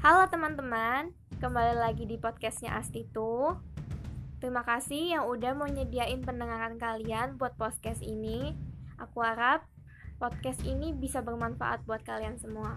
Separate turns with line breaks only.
Halo teman-teman, kembali lagi di podcastnya Astitu. Terima kasih yang udah mau nyediain pendengaran kalian buat podcast ini. Aku harap podcast ini bisa bermanfaat buat kalian semua.